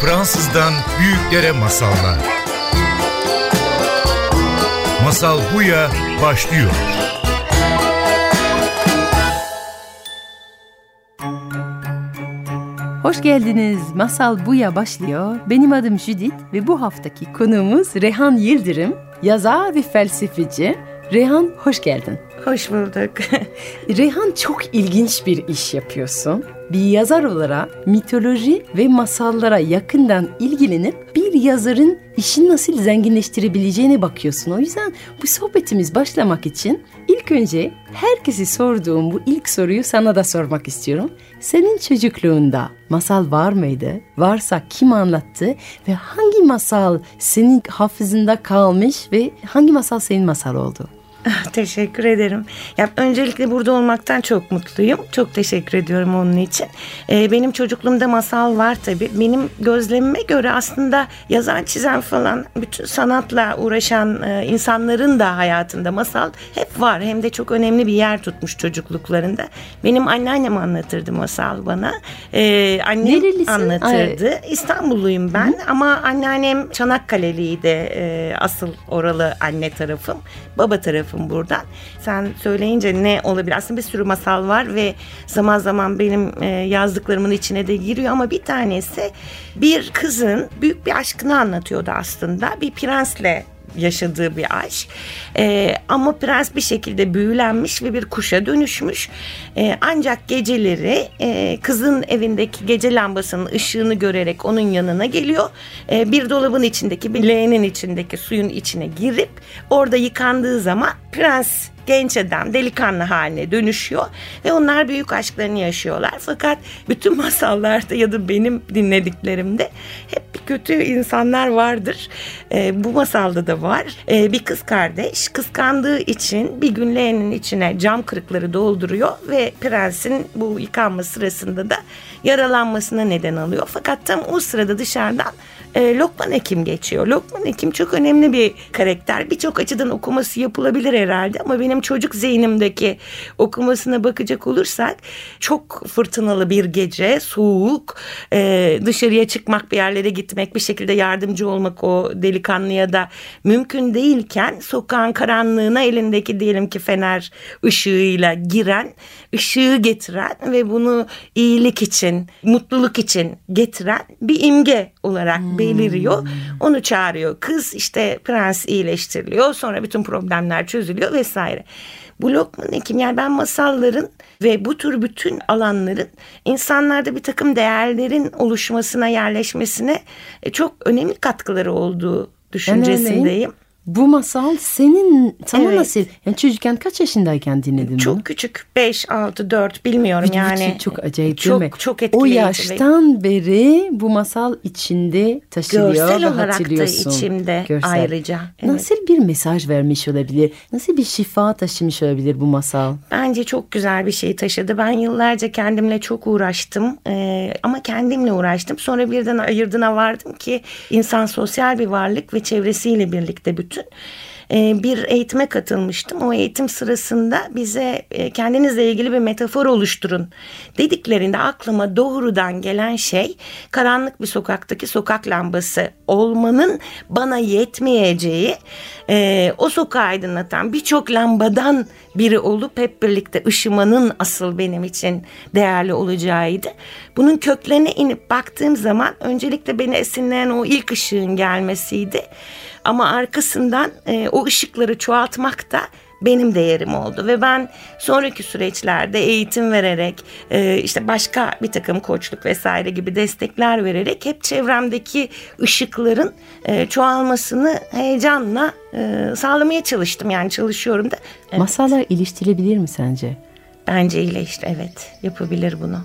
Fransızdan büyüklere masallar. Masal Buya başlıyor. Hoş geldiniz. Masal Buya başlıyor. Benim adım Judith ve bu haftaki konuğumuz Rehan Yıldırım, yazar ve felsefeci. Rehan hoş geldin. Hoş bulduk. Rehan çok ilginç bir iş yapıyorsun. Bir yazar olarak mitoloji ve masallara yakından ilgilenip bir yazarın işini nasıl zenginleştirebileceğine bakıyorsun. O yüzden bu sohbetimiz başlamak için ilk önce herkesi sorduğum bu ilk soruyu sana da sormak istiyorum. Senin çocukluğunda masal var mıydı? Varsa kim anlattı ve hangi masal senin hafızında kalmış ve hangi masal senin masal oldu? Teşekkür ederim. Ya öncelikle burada olmaktan çok mutluyum. Çok teşekkür ediyorum onun için. Ee, benim çocukluğumda masal var tabii. Benim gözlemime göre aslında yazan, çizen falan bütün sanatla uğraşan e, insanların da hayatında masal hep var. Hem de çok önemli bir yer tutmuş çocukluklarında. Benim anneannem anlatırdı masal bana. Ee, annem Nerelisin? anlatırdı. Ay. İstanbulluyum ben Hı. ama anneannem Çanakkale'liydi. Ee, asıl oralı anne tarafım. Baba tarafım tarafım buradan. Sen söyleyince ne olabilir? Aslında bir sürü masal var ve zaman zaman benim e, yazdıklarımın içine de giriyor ama bir tanesi bir kızın büyük bir aşkını anlatıyordu aslında. Bir prensle yaşadığı bir aşk. E, ama prens bir şekilde büyülenmiş ve bir kuşa dönüşmüş. E, ancak geceleri e, kızın evindeki gece lambasının ışığını görerek onun yanına geliyor. E, bir dolabın içindeki bir leğenin içindeki suyun içine girip orada yıkandığı zaman prens genç adam delikanlı haline dönüşüyor ve onlar büyük aşklarını yaşıyorlar. Fakat bütün masallarda ya da benim dinlediklerimde hep kötü insanlar vardır. E, bu masalda da var. E, bir kız kardeş kıskandığı için bir gün leğenin içine cam kırıkları dolduruyor ve prensin bu yıkanma sırasında da yaralanmasına neden alıyor. Fakat tam o sırada dışarıdan e, Lokman Hekim geçiyor. Lokman Hekim çok önemli bir karakter. Birçok açıdan okuması yapılabilir herhalde ama benim çocuk zihnimdeki okumasına bakacak olursak çok fırtınalı bir gece, soğuk, e, dışarıya çıkmak, bir yerlere gitmek, bir şekilde yardımcı olmak o delikanlıya da mümkün değilken sokağın karanlığına elindeki diyelim ki fener ışığıyla giren, ışığı getiren ve bunu iyilik için, mutluluk için getiren bir imge olarak hmm beliriyor. Onu çağırıyor. Kız işte prens iyileştiriliyor. Sonra bütün problemler çözülüyor vesaire. Bu Lokman Hekim yani ben masalların ve bu tür bütün alanların insanlarda bir takım değerlerin oluşmasına yerleşmesine e, çok önemli katkıları olduğu düşüncesindeyim. Bu masal senin sana evet. nasıl? Yani çocukken kaç yaşındayken dinledin Çok bunu? küçük. 5, 6, 4 bilmiyorum Vücut yani. Çok acayip çok, değil mi? Çok etkileyici. O yaştan beri bu masal içinde taşılıyor Görsel ve olarak da içimde Görsel. ayrıca. Evet. Nasıl bir mesaj vermiş olabilir? Nasıl bir şifa taşımış olabilir bu masal? Bence çok güzel bir şey taşıdı. Ben yıllarca kendimle çok uğraştım. Ee, ama kendimle uğraştım. Sonra birden ayırdına vardım ki insan sosyal bir varlık ve çevresiyle birlikte bütün bütün e, bir eğitime katılmıştım. O eğitim sırasında bize e, kendinizle ilgili bir metafor oluşturun dediklerinde aklıma doğrudan gelen şey karanlık bir sokaktaki sokak lambası olmanın bana yetmeyeceği e, o sokağı aydınlatan birçok lambadan biri olup hep birlikte ışımanın asıl benim için değerli olacağıydı. Bunun köklerine inip baktığım zaman öncelikle beni esinleyen o ilk ışığın gelmesiydi. Ama arkasından e, o ışıkları çoğaltmak da benim değerim oldu ve ben sonraki süreçlerde eğitim vererek e, işte başka bir takım koçluk vesaire gibi destekler vererek hep çevremdeki ışıkların e, çoğalmasını heyecanla e, sağlamaya çalıştım yani çalışıyorum da. Evet. Masallar iliştirebilir mi sence? Bence iyileşti evet yapabilir bunu.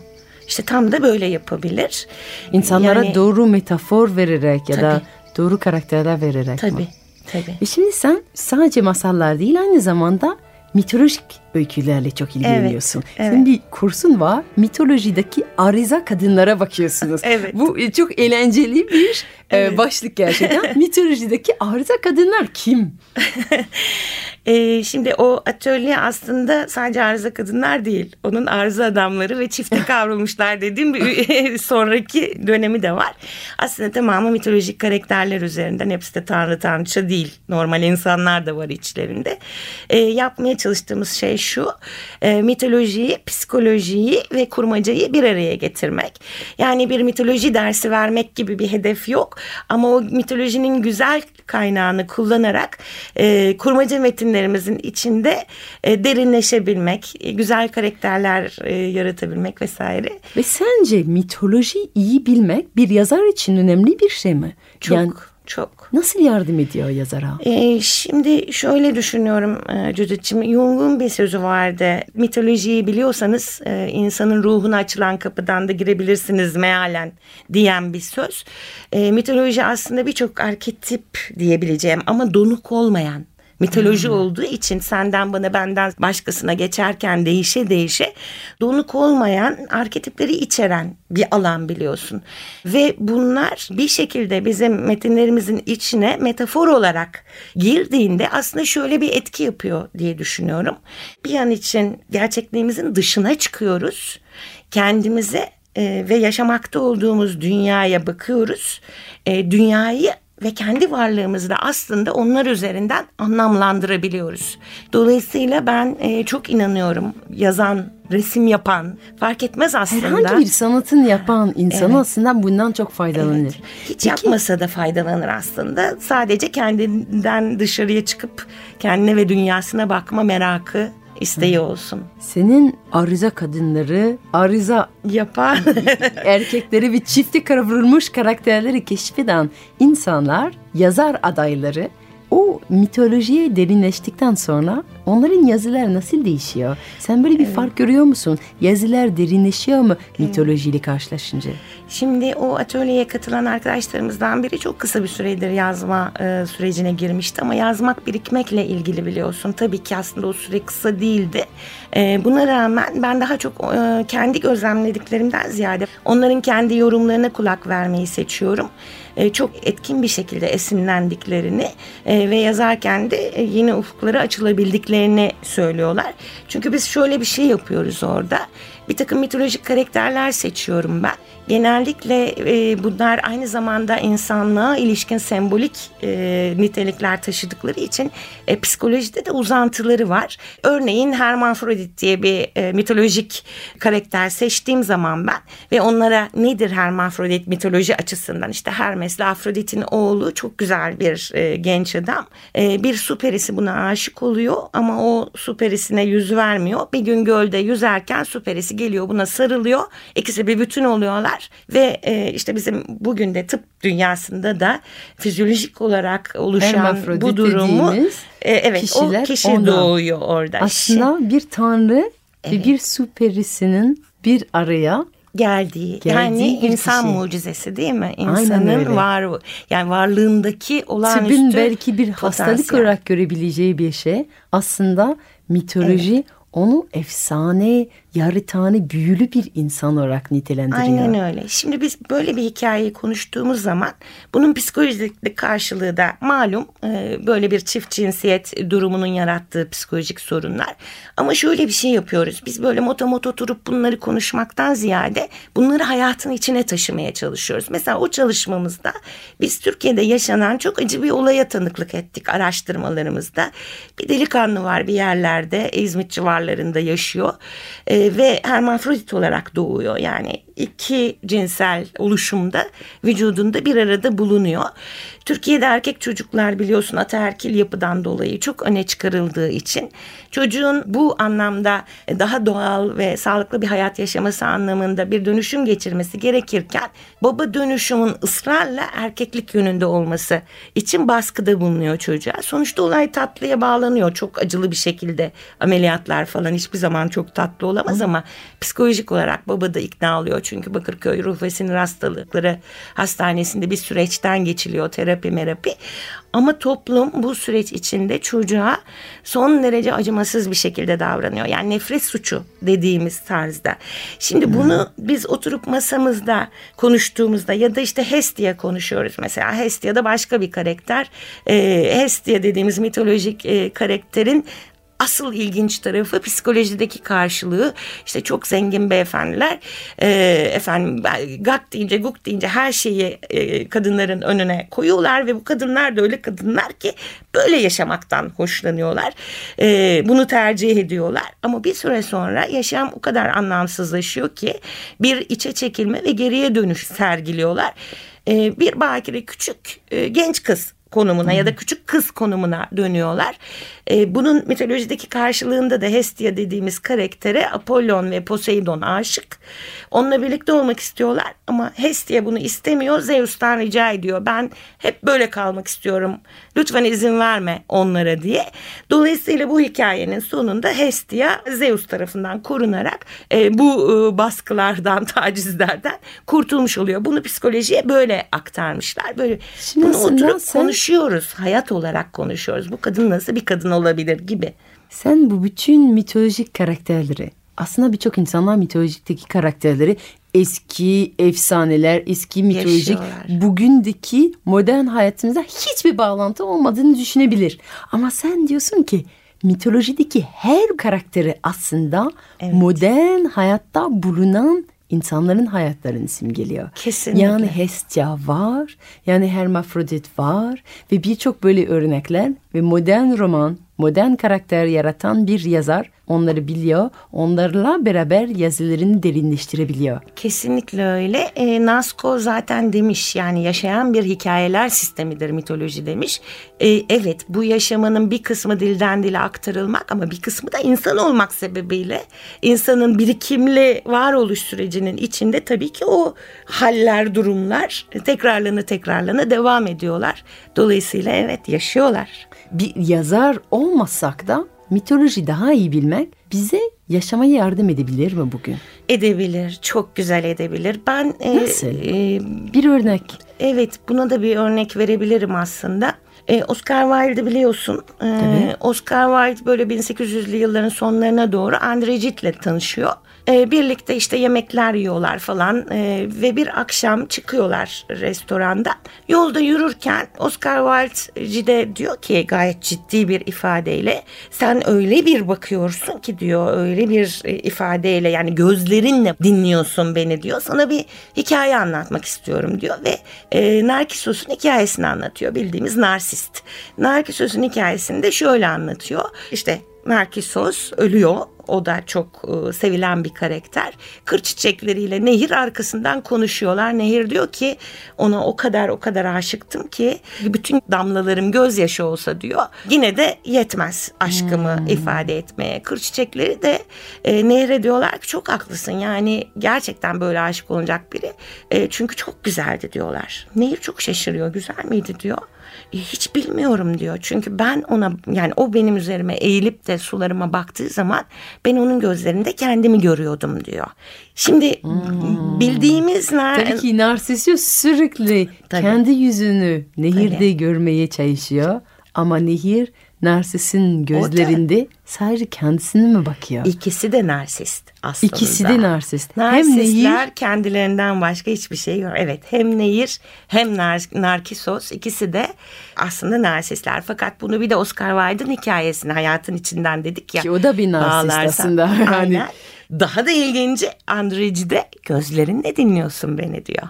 İşte tam da böyle yapabilir. İnsanlara yani, doğru metafor vererek ya tabii. da doğru karakterler vererek tabii, mi? Tabii. Ve şimdi sen sadece masallar değil aynı zamanda mitolojik öykülerle çok ilgileniyorsun. Evet, evet. Senin bir kursun var. Mitolojideki arıza kadınlara bakıyorsunuz. evet. Bu e, çok eğlenceli bir e, evet. başlık gerçekten. Mitolojideki arıza kadınlar kim? E, şimdi o atölye aslında sadece arıza kadınlar değil. Onun arıza adamları ve çifte kavrulmuşlar dediğim bir sonraki dönemi de var. Aslında tamamı mitolojik karakterler üzerinden. Hepsi de tanrı tanrıça değil. Normal insanlar da var içlerinde. E, yapmaya çalıştığımız şey şu. E, mitolojiyi, psikolojiyi ve kurmacayı bir araya getirmek. Yani bir mitoloji dersi vermek gibi bir hedef yok. Ama o mitolojinin güzel kaynağını kullanarak e, kurmaca metinlerimizin içinde e, derinleşebilmek, e, güzel karakterler e, yaratabilmek vesaire. Ve sence mitoloji iyi bilmek bir yazar için önemli bir şey mi? Çok. Yani çok. Nasıl yardım ediyor yazara? Ee, şimdi şöyle düşünüyorum e, Judith'ciğim. Jung'un bir sözü vardı. Mitolojiyi biliyorsanız e, insanın ruhuna açılan kapıdan da girebilirsiniz mealen diyen bir söz. E, mitoloji aslında birçok arketip diyebileceğim ama donuk olmayan mitoloji hmm. olduğu için senden bana benden başkasına geçerken değişe değişe donuk olmayan arketipleri içeren bir alan biliyorsun. Ve bunlar bir şekilde bizim metinlerimizin içine metafor olarak girdiğinde aslında şöyle bir etki yapıyor diye düşünüyorum. Bir an için gerçekliğimizin dışına çıkıyoruz. Kendimize e, ve yaşamakta olduğumuz dünyaya bakıyoruz. E, dünyayı ve kendi varlığımızı da aslında onlar üzerinden anlamlandırabiliyoruz. Dolayısıyla ben e, çok inanıyorum yazan, resim yapan fark etmez aslında. Herhangi bir sanatın yapan insan evet. aslında bundan çok faydalanır. Evet. Hiç Peki, yapmasa da faydalanır aslında. Sadece kendinden dışarıya çıkıp kendine ve dünyasına bakma merakı isteği olsun. Senin arıza kadınları, arıza yapan erkekleri ve çifti kavrulmuş karakterleri keşfeden insanlar, yazar adayları o mitolojiye derinleştikten sonra onların yazılar nasıl değişiyor? Sen böyle bir evet. fark görüyor musun? Yazılar derinleşiyor mu mitolojiyle karşılaşınca? Şimdi o atölyeye katılan arkadaşlarımızdan biri çok kısa bir süredir yazma e, sürecine girmişti ama yazmak birikmekle ilgili biliyorsun. Tabii ki aslında o süre kısa değildi. E, buna rağmen ben daha çok e, kendi gözlemlediklerimden ziyade onların kendi yorumlarına kulak vermeyi seçiyorum. E, çok etkin bir şekilde esinlendiklerini e, ve yazarken de e, yeni ufuklara açılabildiklerini söylüyorlar. Çünkü biz şöyle bir şey yapıyoruz orada. Bir takım mitolojik karakterler seçiyorum ben. Genellikle e, bunlar aynı zamanda insanlığa ilişkin sembolik e, nitelikler taşıdıkları için e, psikolojide de uzantıları var. Örneğin Hermafrodit diye bir e, mitolojik karakter seçtiğim zaman ben ve onlara nedir Hermafrodit mitoloji açısından işte Hermes'le Afrodit'in oğlu çok güzel bir e, genç adam. E, bir süperisi buna aşık oluyor ama o süperisine yüz vermiyor. Bir gün gölde yüzerken süperisi geliyor buna sarılıyor. İkisi bir bütün oluyorlar ve e, işte bizim bugün de tıp dünyasında da fizyolojik olarak oluşan bu durumu e, evet kişiler o kişi ondan. doğuyor orada. Aslında işte. bir tanrı evet. ve bir süperisinin bir araya geldiği, geldiği yani insan kişi. mucizesi değil mi? İnsanın var yani varlığındaki olağanüstü Tıbbın belki bir potansiyel. hastalık olarak görebileceği bir şey aslında mitoloji evet onu efsane, yarı tane büyülü bir insan olarak nitelendiriyor. Aynen öyle. Şimdi biz böyle bir hikayeyi konuştuğumuz zaman bunun psikolojik karşılığı da malum e, böyle bir çift cinsiyet durumunun yarattığı psikolojik sorunlar. Ama şöyle bir şey yapıyoruz. Biz böyle motomot oturup bunları konuşmaktan ziyade bunları hayatın içine taşımaya çalışıyoruz. Mesela o çalışmamızda biz Türkiye'de yaşanan çok acı bir olaya tanıklık ettik araştırmalarımızda. Bir delikanlı var bir yerlerde İzmit civarlarında yaşıyor. E, ve hermafrodit olarak doğuyor. Yani iki cinsel oluşumda vücudunda bir arada bulunuyor. Türkiye'de erkek çocuklar biliyorsun ataerkil yapıdan dolayı çok öne çıkarıldığı için çocuğun bu anlamda daha doğal ve sağlıklı bir hayat yaşaması anlamında bir dönüşüm geçirmesi gerekirken baba dönüşümün ısrarla erkeklik yönünde olması için baskıda bulunuyor çocuğa. Sonuçta olay tatlıya bağlanıyor çok acılı bir şekilde ameliyatlar falan hiçbir zaman çok tatlı olamaz ama psikolojik olarak baba da ikna oluyor. Çünkü Bakırköy Ruh ve Sinir Hastalıkları Hastanesi'nde bir süreçten geçiliyor terapi merapi. Ama toplum bu süreç içinde çocuğa son derece acımasız bir şekilde davranıyor. Yani nefret suçu dediğimiz tarzda. Şimdi bunu biz oturup masamızda konuştuğumuzda ya da işte Hestia konuşuyoruz mesela. Hestia da başka bir karakter. Ee, Hestia dediğimiz mitolojik e, karakterin asıl ilginç tarafı psikolojideki karşılığı. İşte çok zengin beyefendiler e, efendim gak deyince guk deyince her şeyi e, kadınların önüne koyuyorlar ve bu kadınlar da öyle kadınlar ki böyle yaşamaktan hoşlanıyorlar. E, bunu tercih ediyorlar. Ama bir süre sonra yaşam o kadar anlamsızlaşıyor ki bir içe çekilme ve geriye dönüş sergiliyorlar. E, bir bakire küçük e, genç kız konumuna ya da küçük kız konumuna dönüyorlar. E, bunun mitolojideki karşılığında da Hestia dediğimiz karaktere Apollon ve Poseidon aşık. Onunla birlikte olmak istiyorlar ama Hestia bunu istemiyor. Zeus'tan rica ediyor. Ben hep böyle kalmak istiyorum. Lütfen izin verme onlara diye. Dolayısıyla bu hikayenin sonunda Hestia Zeus tarafından korunarak e, bu e, baskılardan, tacizlerden kurtulmuş oluyor. Bunu psikolojiye böyle aktarmışlar. Böyle Şimdi bunu oturup sen- konuşuyoruz. Hayat olarak konuşuyoruz. Bu kadın nasıl bir kadın olabilir gibi. Sen bu bütün mitolojik karakterleri aslında birçok insanlar mitolojikteki karakterleri eski efsaneler, eski mitolojik Yaşıyorlar. bugündeki modern hayatımızda hiçbir bağlantı olmadığını düşünebilir. Ama sen diyorsun ki mitolojideki her karakteri aslında Evet. modern hayatta bulunan insanların hayatlarını simgeliyor. Kesinlikle. Yani Hestia var, yani Hermafrodit var ve birçok böyle örnekler ve modern roman, modern karakter yaratan bir yazar onları biliyor, onlarla beraber yazılarını derinleştirebiliyor. Kesinlikle öyle. E, Nasko zaten demiş yani yaşayan bir hikayeler sistemidir mitoloji demiş. E, evet bu yaşamanın bir kısmı dilden dile aktarılmak ama bir kısmı da insan olmak sebebiyle insanın birikimli varoluş sürecinin içinde tabii ki o haller, durumlar tekrarlanı tekrarlanı devam ediyorlar. Dolayısıyla evet yaşıyorlar. Bir yazar olmasak da mitoloji daha iyi bilmek bize yaşamaya yardım edebilir mi bugün? Edebilir, çok güzel edebilir. Ben e, Nasıl? e, Bir örnek. Evet buna da bir örnek verebilirim aslında. Ee, Oscar Wilde biliyorsun. Tabii. Oscar Wilde böyle 1800'lü yılların sonlarına doğru Andre Gide'le tanışıyor. Ee, birlikte işte yemekler yiyorlar falan Ee, ve bir akşam çıkıyorlar restoranda. Yolda yürürken Oscar Wilde Gide diyor ki gayet ciddi bir ifadeyle sen öyle bir bakıyorsun ki diyor öyle bir e, ifadeyle yani gözlerinle dinliyorsun beni diyor. Sana bir hikaye anlatmak istiyorum diyor ve e, Narkissos'un hikayesini anlatıyor bildiğimiz narsist. Narkissos'un hikayesini de şöyle anlatıyor. İşte Narkissos ölüyor. O da çok e, sevilen bir karakter. Kır çiçekleriyle Nehir arkasından konuşuyorlar. Nehir diyor ki ona o kadar o kadar aşıktım ki bütün damlalarım gözyaşı olsa diyor. Yine de yetmez aşkımı ifade etmeye. Kır çiçekleri de e, Nehir'e diyorlar ki çok haklısın. Yani gerçekten böyle aşık olacak biri. E, çünkü çok güzeldi diyorlar. Nehir çok şaşırıyor. Güzel miydi diyor. Hiç bilmiyorum diyor. Çünkü ben ona yani o benim üzerime eğilip de sularıma baktığı zaman ben onun gözlerinde kendimi görüyordum diyor. Şimdi bildiğimiz nar- Tabii ki Narsisio sürekli Tabii. kendi yüzünü nehirde Tabii. görmeye çalışıyor. Ama nehir Narsis'in gözlerinde sadece kendisine mi bakıyor? ikisi de narsist aslında. İkisi de narsist. Hem Narsistler nehir kendilerinden başka hiçbir şey yok. Evet hem Nehir hem nar Narkisos ikisi de aslında narsistler. Fakat bunu bir de Oscar Wilde'ın hikayesini hayatın içinden dedik ya. Ki o da bir narsist bağlarsan- aslında. Yani- Aynen. Daha da ilginci Andreci'de gözlerinle dinliyorsun beni diyor.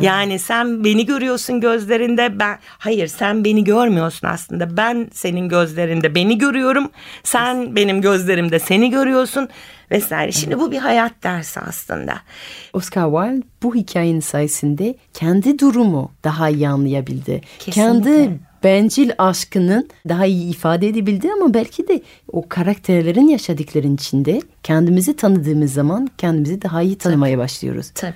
Yani sen beni görüyorsun gözlerinde ben hayır sen beni görmüyorsun aslında ben senin gözlerinde beni görüyorum sen benim gözlerimde seni görüyorsun vesaire. Şimdi bu bir hayat dersi aslında. Oscar Wilde bu hikayenin sayesinde kendi durumu daha iyi anlayabildi. Kesinlikle. Kendi bencil aşkının daha iyi ifade edebildi ama belki de o karakterlerin yaşadıklarının içinde kendimizi tanıdığımız zaman kendimizi daha iyi tanımaya başlıyoruz. Tabii.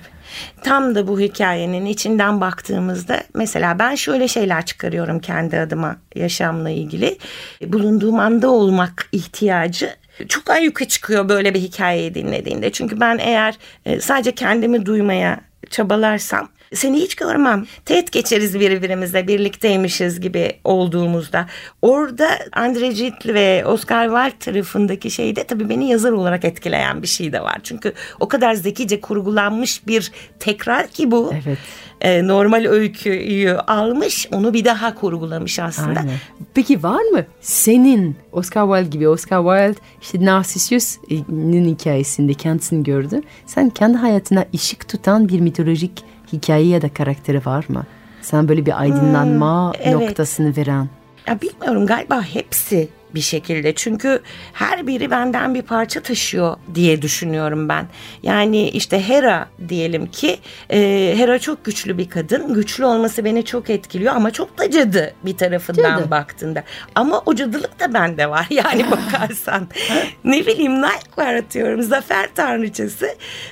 Tam da bu hikayenin içinden baktığımızda mesela ben şöyle şeyler çıkarıyorum kendi adıma yaşamla ilgili. Bulunduğum anda olmak ihtiyacı çok ayyuka çıkıyor böyle bir hikayeyi dinlediğinde. Çünkü ben eğer e, sadece kendimi duymaya çabalarsam seni hiç görmem. Teğet geçeriz birbirimize birlikteymişiz gibi olduğumuzda. Orada Andre Gide ve Oscar Wilde tarafındaki şeyde tabii beni yazar olarak etkileyen bir şey de var. Çünkü o kadar zekice kurgulanmış bir tekrar ki bu. Evet. E, normal öyküyü almış onu bir daha kurgulamış aslında. Aynen. Peki var mı senin Oscar Wilde gibi Oscar Wilde işte Narcissus'un hikayesinde kendisini gördü. Sen kendi hayatına ışık tutan bir mitolojik hikaye ya da karakteri var mı? Sen böyle bir aydınlanma Hmm, evet. noktasını veren. Ya bilmiyorum galiba hepsi bir şekilde. Çünkü her biri benden bir parça taşıyor diye düşünüyorum ben. Yani işte Hera diyelim ki e, Hera çok güçlü bir kadın. Güçlü olması beni çok etkiliyor ama çok da cadı bir tarafından Cadı. baktığında. Ama o cadılık da bende var yani bakarsan. ne bileyim Nike var atıyorum. Zafer tanrıçası.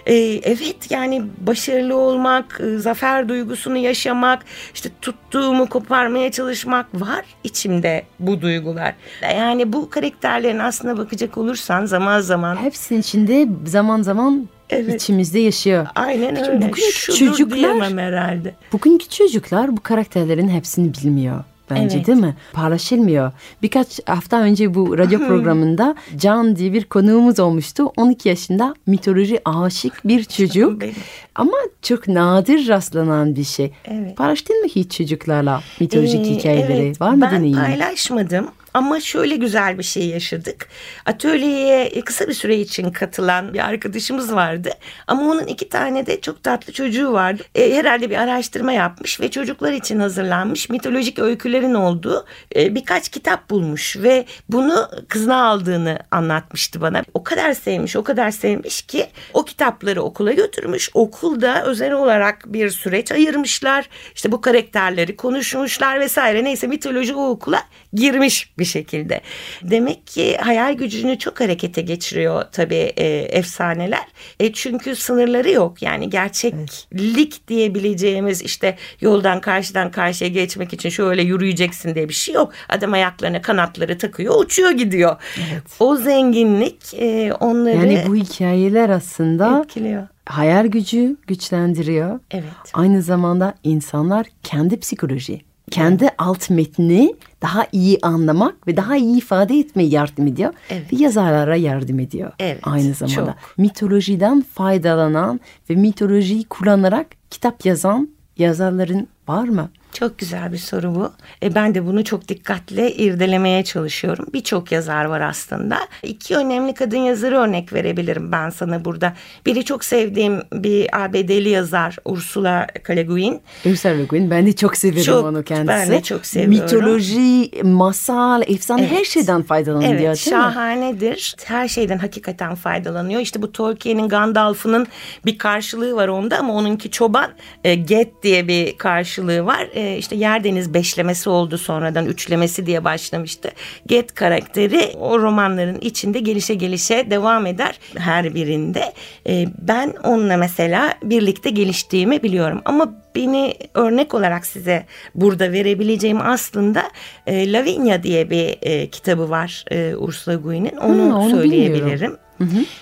E, evet yani başarılı olmak, e, zafer duygusunu yaşamak, işte tuttuğumu koparmaya çalışmak var içimde bu duygular. Yani bu karakterlerin aslına bakacak olursan zaman zaman Hepsinin içinde zaman zaman Evet. içimizde yaşıyor. aynen Peki öyle. bugünkü Şudur çocuklar- herhalde. Bugünkü çocuklar bu karakterlerin hepsini bilmiyor. Bence Evet. değil mi? Paylaşılmıyor. Birkaç hafta önce bu radyo programında Can diye bir konuğumuz olmuştu. 12 yaşında mitoloji aşık bir çocuk. Ama çok nadir rastlanan bir şey. Evet. Paylaştın mı hiç çocuklarla mitolojik Ee, hikayeleri? evet, Var mı ben deneyimin? paylaşmadım ama şöyle güzel bir şey yaşadık. Atölyeye kısa bir süre için katılan bir arkadaşımız vardı. Ama onun iki tane de çok tatlı çocuğu vardı. E, herhalde bir araştırma yapmış ve çocuklar için hazırlanmış mitolojik öykülerin olduğu e, birkaç kitap bulmuş. Ve bunu kızına aldığını anlatmıştı bana. O kadar sevmiş, o kadar sevmiş ki o kitapları okula götürmüş. Okulda özel olarak bir süreç ayırmışlar. İşte bu karakterleri konuşmuşlar vesaire. Neyse mitoloji o okula girmiş bir şekilde. Demek ki hayal gücünü çok harekete geçiriyor tabii e, efsaneler. E, çünkü sınırları yok. Yani gerçeklik diyebileceğimiz işte yoldan karşıdan karşıya geçmek için şöyle yürüyeceksin diye bir şey yok. Adam ayaklarına kanatları takıyor, uçuyor gidiyor. O zenginlik e, onları Yani bu hikayeler aslında etkiliyor. hayal gücü güçlendiriyor. Evet. Aynı zamanda insanlar kendi psikoloji, kendi alt metni daha iyi anlamak ve daha iyi ifade etmeye yardım ediyor. Evet. Ve yazarlara yardım ediyor. Evet, Aynı zamanda. çok. Mitolojiden faydalanan ve mitolojiyi kullanarak kitap yazan yazarların var mı? Çok güzel bir soru bu. E, ben de bunu çok dikkatle irdelemeye çalışıyorum. Birçok yazar var aslında. İki önemli kadın yazarı örnek verebilirim ben sana burada. Biri çok sevdiğim bir ABD'li yazar Ursula K. Le Guin. Ursula Le Guin. Ben de çok severim Çok, onu kendisi. ben de çok seviyorum. Mitoloji, masal, efsane Evet. her şeyden faydalanıyor Evet değil mi? şahanedir. Her şeyden hakikaten faydalanıyor. İşte bu Tolkien'in Gandalf'ının bir karşılığı var onda ama onunki çoban. E, Get diye bir karşılığı var. E, işte yer deniz beşlemesi oldu sonradan üçlemesi diye başlamıştı. Get karakteri o romanların içinde gelişe gelişe devam eder her birinde. E, ben onunla mesela birlikte geliştiğimi biliyorum ama beni örnek olarak size burada verebileceğim aslında e, Lavinia diye bir e, kitabı var e, Ursula Guin'in. Onu, onu söyleyebilirim.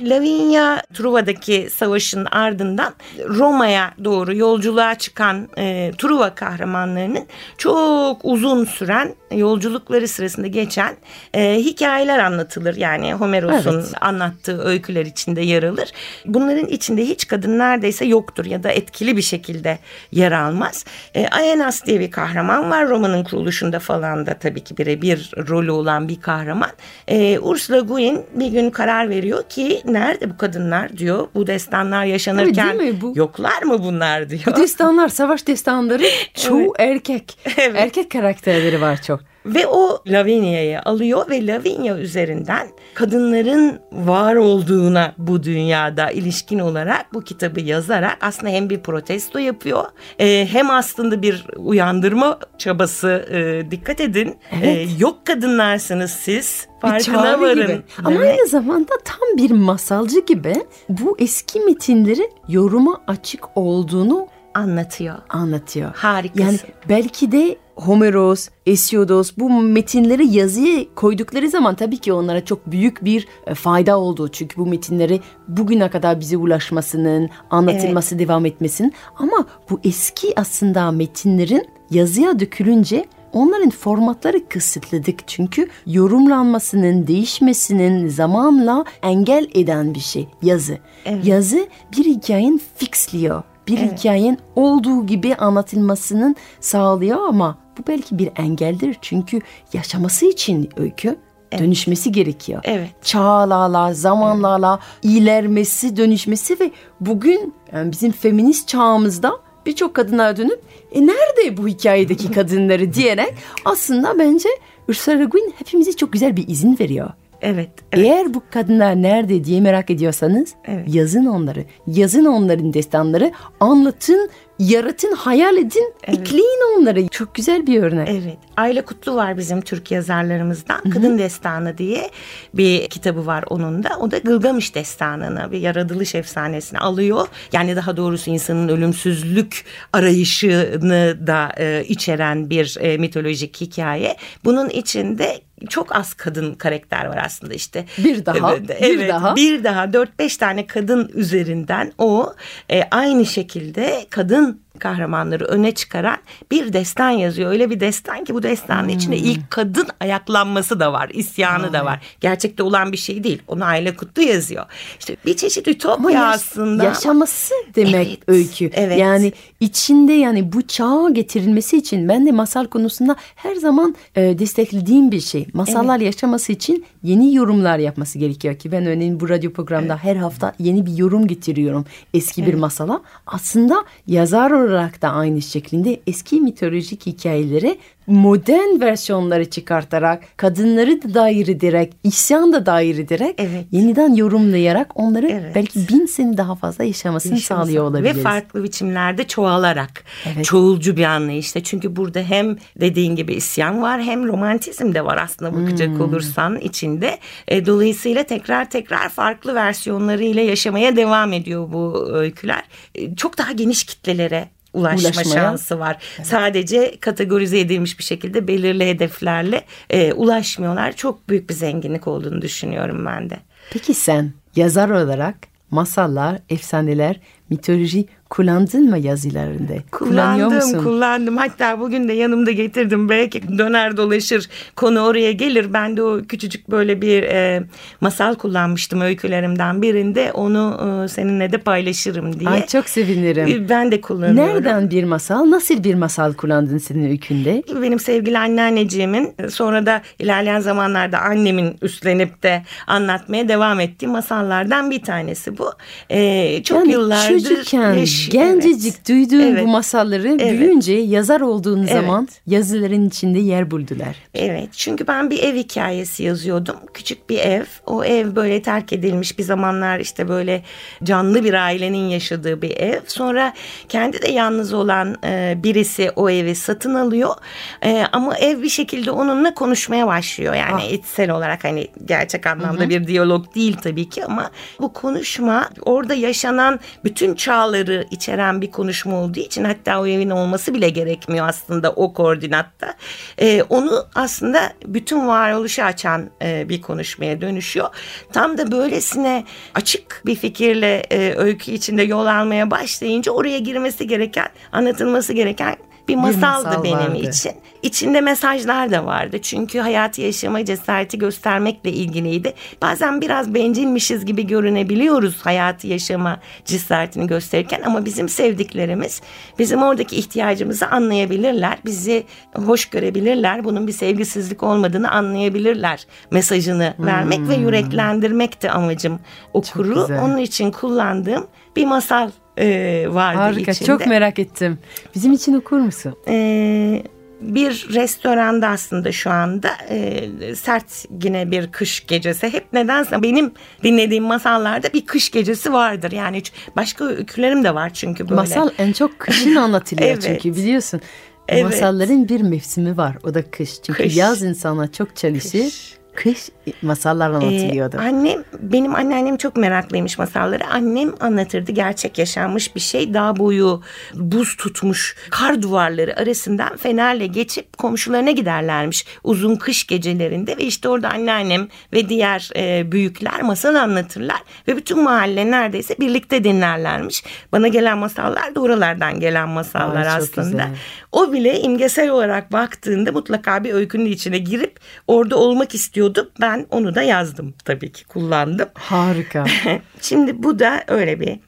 Lavinia Truva'daki savaşın ardından Roma'ya doğru yolculuğa çıkan e, Truva kahramanlarının çok uzun süren yolculukları sırasında geçen e, hikayeler anlatılır. Yani Homeros'un Evet. anlattığı öyküler içinde yer alır. Bunların içinde hiç kadın neredeyse yoktur ya da etkili bir şekilde yer almaz. E, Aeneas diye bir kahraman var. Roma'nın kuruluşunda falan da tabii ki birebir rolü olan bir kahraman. E, Ursula Guin bir gün karar veriyor ki nerede bu kadınlar diyor. Bu destanlar yaşanırken Evet, mi? Bu- yoklar mı bunlar diyor. Bu destanlar, savaş destanları çoğu erkek. Evet. Erkek karakterleri var çok. Ve o Lavinia'yı alıyor ve Lavinia üzerinden kadınların var olduğuna bu dünyada ilişkin olarak bu kitabı yazarak aslında hem bir protesto yapıyor e, hem aslında bir uyandırma çabası e, dikkat edin Evet. E, yok kadınlarsınız siz Bir farkına varın. gibi. Ama aynı zamanda tam bir masalcı gibi bu eski metinleri yoruma açık olduğunu anlatıyor. Anlatıyor. Harikasın. Yani belki de Homeros, Hesiodos bu metinleri yazıya koydukları zaman tabii ki onlara çok büyük bir e, fayda oldu. Çünkü bu metinleri bugüne kadar bize ulaşmasının, anlatılması devam etmesinin ama bu eski aslında metinlerin yazıya dökülünce onların formatları kısıtladık. Çünkü yorumlanmasının, değişmesinin zamanla engel eden bir şey yazı. Yazı bir hikayenin fixliyor bir evet. hikayenin olduğu gibi anlatılmasının sağlıyor ama bu belki bir engeldir. Çünkü yaşaması için öykü evet. dönüşmesi gerekiyor. Evet. Çağlarla, zamanlarla evet. ilermesi, dönüşmesi ve bugün yani bizim feminist çağımızda birçok kadınlar dönüp e nerede bu hikayedeki kadınları diyerek aslında bence Ursula Le Guin hepimize çok güzel bir izin veriyor. Evet, evet. Eğer bu kadınlar nerede diye merak ediyorsanız evet. yazın onları. Yazın onların destanları. Anlatın, yaratın, hayal edin, evet. ekleyin onları. Çok güzel bir örnek. Evet. Ayla Kutlu var bizim Türk yazarlarımızdan. Hı-hı. Kadın Destanı diye bir kitabı var onun da. O da Gılgamış Destanı'nı bir yaratılış efsanesini alıyor. Yani daha doğrusu insanın ölümsüzlük arayışını da e, içeren bir e, mitolojik hikaye. Bunun içinde çok az kadın karakter var aslında işte. Bir daha. Evet, bir daha. Bir daha dört beş tane kadın üzerinden o e, aynı şekilde kadın kahramanları öne çıkaran bir destan yazıyor. Öyle bir destan ki bu destanın hmm. içinde ilk kadın ayaklanması da var, isyanı hmm. da var. Gerçekte olan bir şey değil. Onu Ayla Kutlu yazıyor. İşte bir çeşit ütopya yaş- aslında. Yaşaması demek evet, öykü. Evet. Yani içinde yani bu çağa getirilmesi için ben de masal konusunda her zaman e, desteklediğim bir şey. Masallar evet. yaşaması için yeni yorumlar yapması gerekiyor ki ben örneğin bu radyo programda evet. her hafta yeni bir yorum getiriyorum eski evet. bir masala. Aslında yazar olarak da aynı şekilde eski mitolojik hikayeleri modern versiyonları çıkartarak, kadınları da dair ederek, isyan da dair ederek, evet. yeniden yorumlayarak onları evet. belki bin sene daha fazla yaşamasını Yaşaması. sağlıyor olabiliriz. Ve farklı biçimlerde çoğalarak, evet. çoğulcu bir anlayışta. Çünkü burada hem dediğin gibi isyan var hem romantizm de var aslında bakacak hmm. olursan içinde. E, dolayısıyla tekrar tekrar farklı versiyonlarıyla yaşamaya devam ediyor bu öyküler. E, çok daha geniş kitlelere ulaşma Ulaşmaya. şansı var. Evet. Sadece kategorize edilmiş bir şekilde belirli hedeflerle e, ulaşmıyorlar. Çok büyük bir zenginlik olduğunu düşünüyorum ben de. Peki sen yazar olarak masallar, efsaneler, mitoloji kullandın mı yazılarında? Kullandım, musun? kullandım. Hatta bugün de yanımda getirdim. Belki döner dolaşır konu oraya gelir. Ben de o küçücük böyle bir e, masal kullanmıştım öykülerimden birinde. Onu e, seninle de paylaşırım diye. Ay çok sevinirim. E, ben de kullanıyorum. Nereden bir masal? Nasıl bir masal kullandın senin öykünde? Benim sevgili anneanneciğimin sonra da ilerleyen zamanlarda annemin üstlenip de anlatmaya devam ettiği masallardan bir tanesi bu. E, çok yani yıllardır çocukken yaş, gencecik evet. duyduğun evet. bu masalları evet. büyüyünce yazar olduğun evet. zaman yazıların içinde yer buldular. Evet çünkü ben bir ev hikayesi yazıyordum. Küçük bir ev. O ev böyle terk edilmiş bir zamanlar işte böyle canlı bir ailenin yaşadığı bir ev. Sonra kendi de yalnız olan e, birisi o evi satın alıyor. E, ama ev bir şekilde onunla konuşmaya başlıyor. Yani ah. içsel olarak hani gerçek anlamda Hı-hı. bir diyalog değil tabii ki ama bu konuşma orada yaşanan bütün çağları içeren bir konuşma olduğu için hatta o evin olması bile gerekmiyor aslında o koordinatta. E, onu aslında bütün varoluşu açan e, bir konuşmaya dönüşüyor. Tam da böylesine açık bir fikirle e, öykü içinde yol almaya başlayınca oraya girmesi gereken, anlatılması gereken bir masaldı bir masal benim vardı. için. İçinde mesajlar da vardı. Çünkü hayatı yaşama cesareti göstermekle ilgiliydi. Bazen biraz bencilmişiz gibi görünebiliyoruz hayatı yaşama cesaretini gösterirken ama bizim sevdiklerimiz bizim oradaki ihtiyacımızı anlayabilirler. Bizi hoş görebilirler. Bunun bir sevgisizlik olmadığını anlayabilirler. Mesajını hmm. vermek ve yüreklendirmek de amacım okuru. Onun için kullandığım bir masal e, vardı Harika, içinde. çok merak ettim. Bizim için okur musun? E, bir restoranda aslında şu anda e, sert yine bir kış gecesi. Hep nedense benim dinlediğim masallarda bir kış gecesi vardır. Yani başka öykülerim de var çünkü böyle. Masal en çok kışın anlatılıyor evet. çünkü biliyorsun. Evet. Masalların bir mevsimi var o da kış. Çünkü kış. yaz insana çok çalışır. Kış kış masallar anlatılıyordu. Ee, annem, benim anneannem çok meraklıymış masalları. Annem anlatırdı gerçek yaşanmış bir şey. Dağ boyu buz tutmuş kar duvarları arasından fenerle geçip komşularına giderlermiş. Uzun kış gecelerinde ve işte orada anneannem ve diğer e, büyükler masal anlatırlar. Ve bütün mahalle neredeyse birlikte dinlerlermiş. Bana gelen masallar da oralardan gelen masallar Ay, aslında. güzel. O bile imgesel olarak baktığında mutlaka bir öykünün içine girip orada olmak istiyordu. Ben onu da yazdım tabii ki kullandım. Harika. Şimdi bu da öyle bir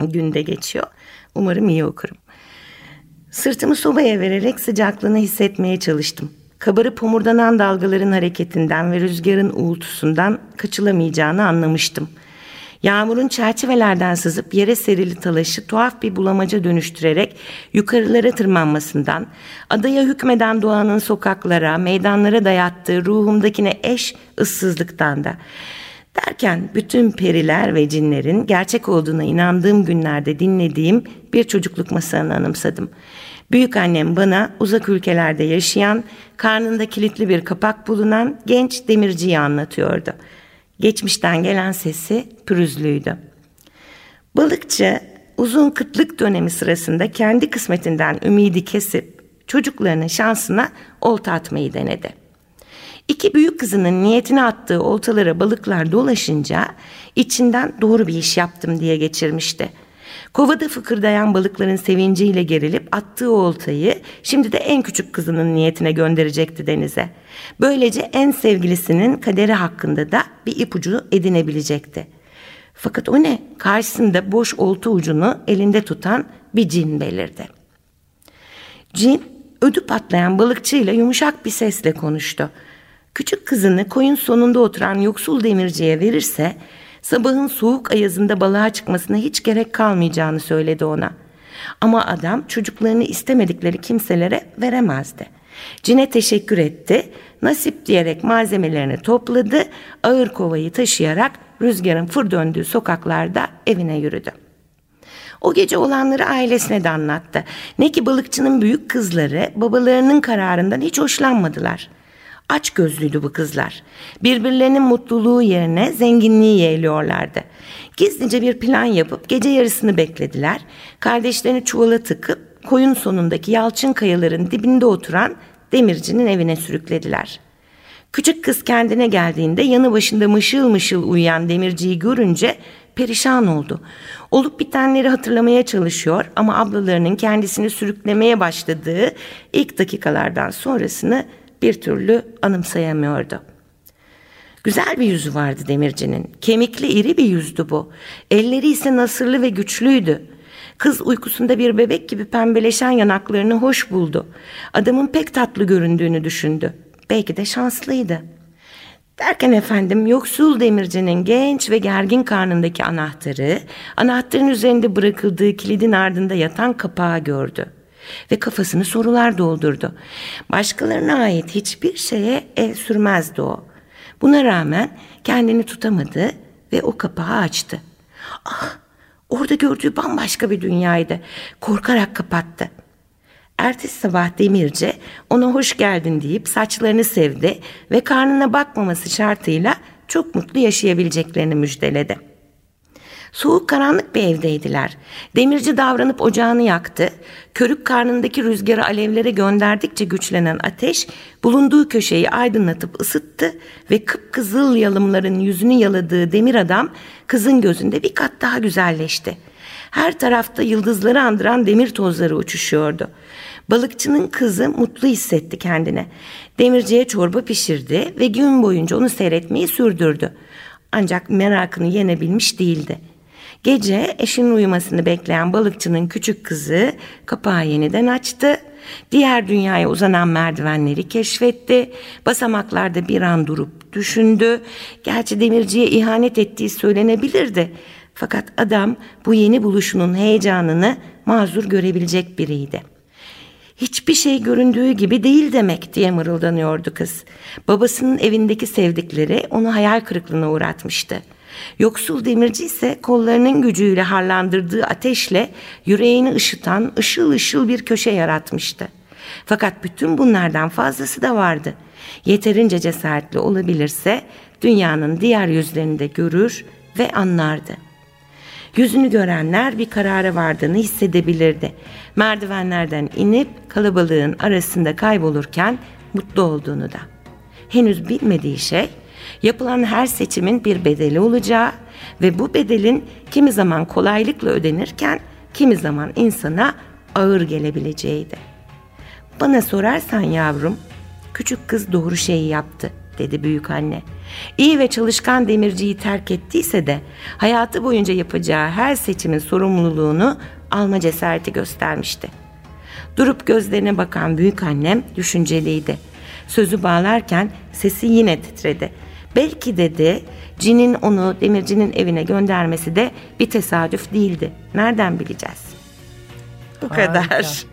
günde geçiyor. Umarım iyi okurum. Sırtımı sobaya vererek sıcaklığını hissetmeye çalıştım. Kabarıp homurdanan dalgaların hareketinden ve rüzgarın uğultusundan kaçılamayacağını anlamıştım. Yağmurun çerçevelerden sızıp yere serili talaşı tuhaf bir bulamaca dönüştürerek yukarılara tırmanmasından, adaya hükmeden doğanın sokaklara, meydanlara dayattığı ruhumdakine eş ıssızlıktan da. Derken bütün periler ve cinlerin gerçek olduğuna inandığım günlerde dinlediğim bir çocukluk masalını anımsadım. Büyük annem bana uzak ülkelerde yaşayan, karnında kilitli bir kapak bulunan genç demirciyi anlatıyordu. Geçmişten gelen sesi pürüzlüydü. Balıkçı uzun kıtlık dönemi sırasında kendi kısmetinden ümidi kesip çocuklarının şansına olta atmayı denedi. İki büyük kızının niyetine attığı oltalara balıklar dolaşınca içinden doğru bir iş yaptım diye geçirmişti. Kovada fıkırdayan balıkların sevinciyle gerilip attığı oltayı şimdi de en küçük kızının niyetine gönderecekti denize. Böylece en sevgilisinin kaderi hakkında da bir ipucu edinebilecekti. Fakat o ne? Karşısında boş olta ucunu elinde tutan bir cin belirdi. Cin ödü patlayan balıkçıyla yumuşak bir sesle konuştu. Küçük kızını koyun sonunda oturan yoksul demirciye verirse sabahın soğuk ayazında balığa çıkmasına hiç gerek kalmayacağını söyledi ona. Ama adam çocuklarını istemedikleri kimselere veremezdi. Cine teşekkür etti, nasip diyerek malzemelerini topladı, ağır kovayı taşıyarak rüzgarın fır döndüğü sokaklarda evine yürüdü. O gece olanları ailesine de anlattı. Ne ki balıkçının büyük kızları babalarının kararından hiç hoşlanmadılar. Aç gözlüydü bu kızlar. Birbirlerinin mutluluğu yerine zenginliği yeğliyorlardı. Gizlice bir plan yapıp gece yarısını beklediler. Kardeşlerini çuvala tıkıp koyun sonundaki yalçın kayaların dibinde oturan demircinin evine sürüklediler. Küçük kız kendine geldiğinde yanı başında mışıl mışıl uyuyan demirciyi görünce perişan oldu. Olup bitenleri hatırlamaya çalışıyor ama ablalarının kendisini sürüklemeye başladığı ilk dakikalardan sonrasını bir türlü anımsayamıyordu. Güzel bir yüzü vardı demircinin. Kemikli iri bir yüzdü bu. Elleri ise nasırlı ve güçlüydü. Kız uykusunda bir bebek gibi pembeleşen yanaklarını hoş buldu. Adamın pek tatlı göründüğünü düşündü. Belki de şanslıydı. Derken efendim yoksul demircinin genç ve gergin karnındaki anahtarı, anahtarın üzerinde bırakıldığı kilidin ardında yatan kapağı gördü. Ve kafasını sorular doldurdu. Başkalarına ait hiçbir şeye el sürmezdi o. Buna rağmen kendini tutamadı ve o kapağı açtı. Ah, orada gördüğü bambaşka bir dünyaydı. Korkarak kapattı. Ertesi sabah demirci ona hoş geldin deyip saçlarını sevdi ve karnına bakmaması şartıyla çok mutlu yaşayabileceklerini müjdeledi. Soğuk karanlık bir evdeydiler. Demirci davranıp ocağını yaktı. Körük karnındaki rüzgarı alevlere gönderdikçe güçlenen ateş bulunduğu köşeyi aydınlatıp ısıttı ve kıpkızıl yalımların yüzünü yaladığı demir adam kızın gözünde bir kat daha güzelleşti. Her tarafta yıldızları andıran demir tozları uçuşuyordu. Balıkçının kızı mutlu hissetti kendine. Demirciye çorba pişirdi ve gün boyunca onu seyretmeyi sürdürdü. Ancak merakını yenebilmiş değildi. Gece eşinin uyumasını bekleyen balıkçının küçük kızı kapağı yeniden açtı. Diğer dünyaya uzanan merdivenleri keşfetti. Basamaklarda bir an durup düşündü. Gerçi demirciye ihanet ettiği söylenebilirdi. Fakat adam bu yeni buluşunun heyecanını mazur görebilecek biriydi. Hiçbir şey göründüğü gibi değil demek diye mırıldanıyordu kız. Babasının evindeki sevdikleri onu hayal kırıklığına uğratmıştı. Yoksul demirci ise kollarının gücüyle harlandırdığı ateşle yüreğini ışıtan ışıl ışıl bir köşe yaratmıştı. Fakat bütün bunlardan fazlası da vardı. Yeterince cesaretli olabilirse dünyanın diğer yüzlerini de görür ve anlardı. Yüzünü görenler bir karara vardığını hissedebilirdi. Merdivenlerden inip kalabalığın arasında kaybolurken mutlu olduğunu da. Henüz bilmediği şey yapılan her seçimin bir bedeli olacağı ve bu bedelin kimi zaman kolaylıkla ödenirken kimi zaman insana ağır gelebileceğiydi. Bana sorarsan yavrum, küçük kız doğru şeyi yaptı dedi büyük anne. İyi ve çalışkan demirciyi terk ettiyse de hayatı boyunca yapacağı her seçimin sorumluluğunu alma cesareti göstermişti. Durup gözlerine bakan büyük annem düşünceliydi. Sözü bağlarken sesi yine titredi. Belki dedi cinin onu demircinin evine göndermesi de bir tesadüf değildi. Nereden bileceğiz? Bu Harika. kadar.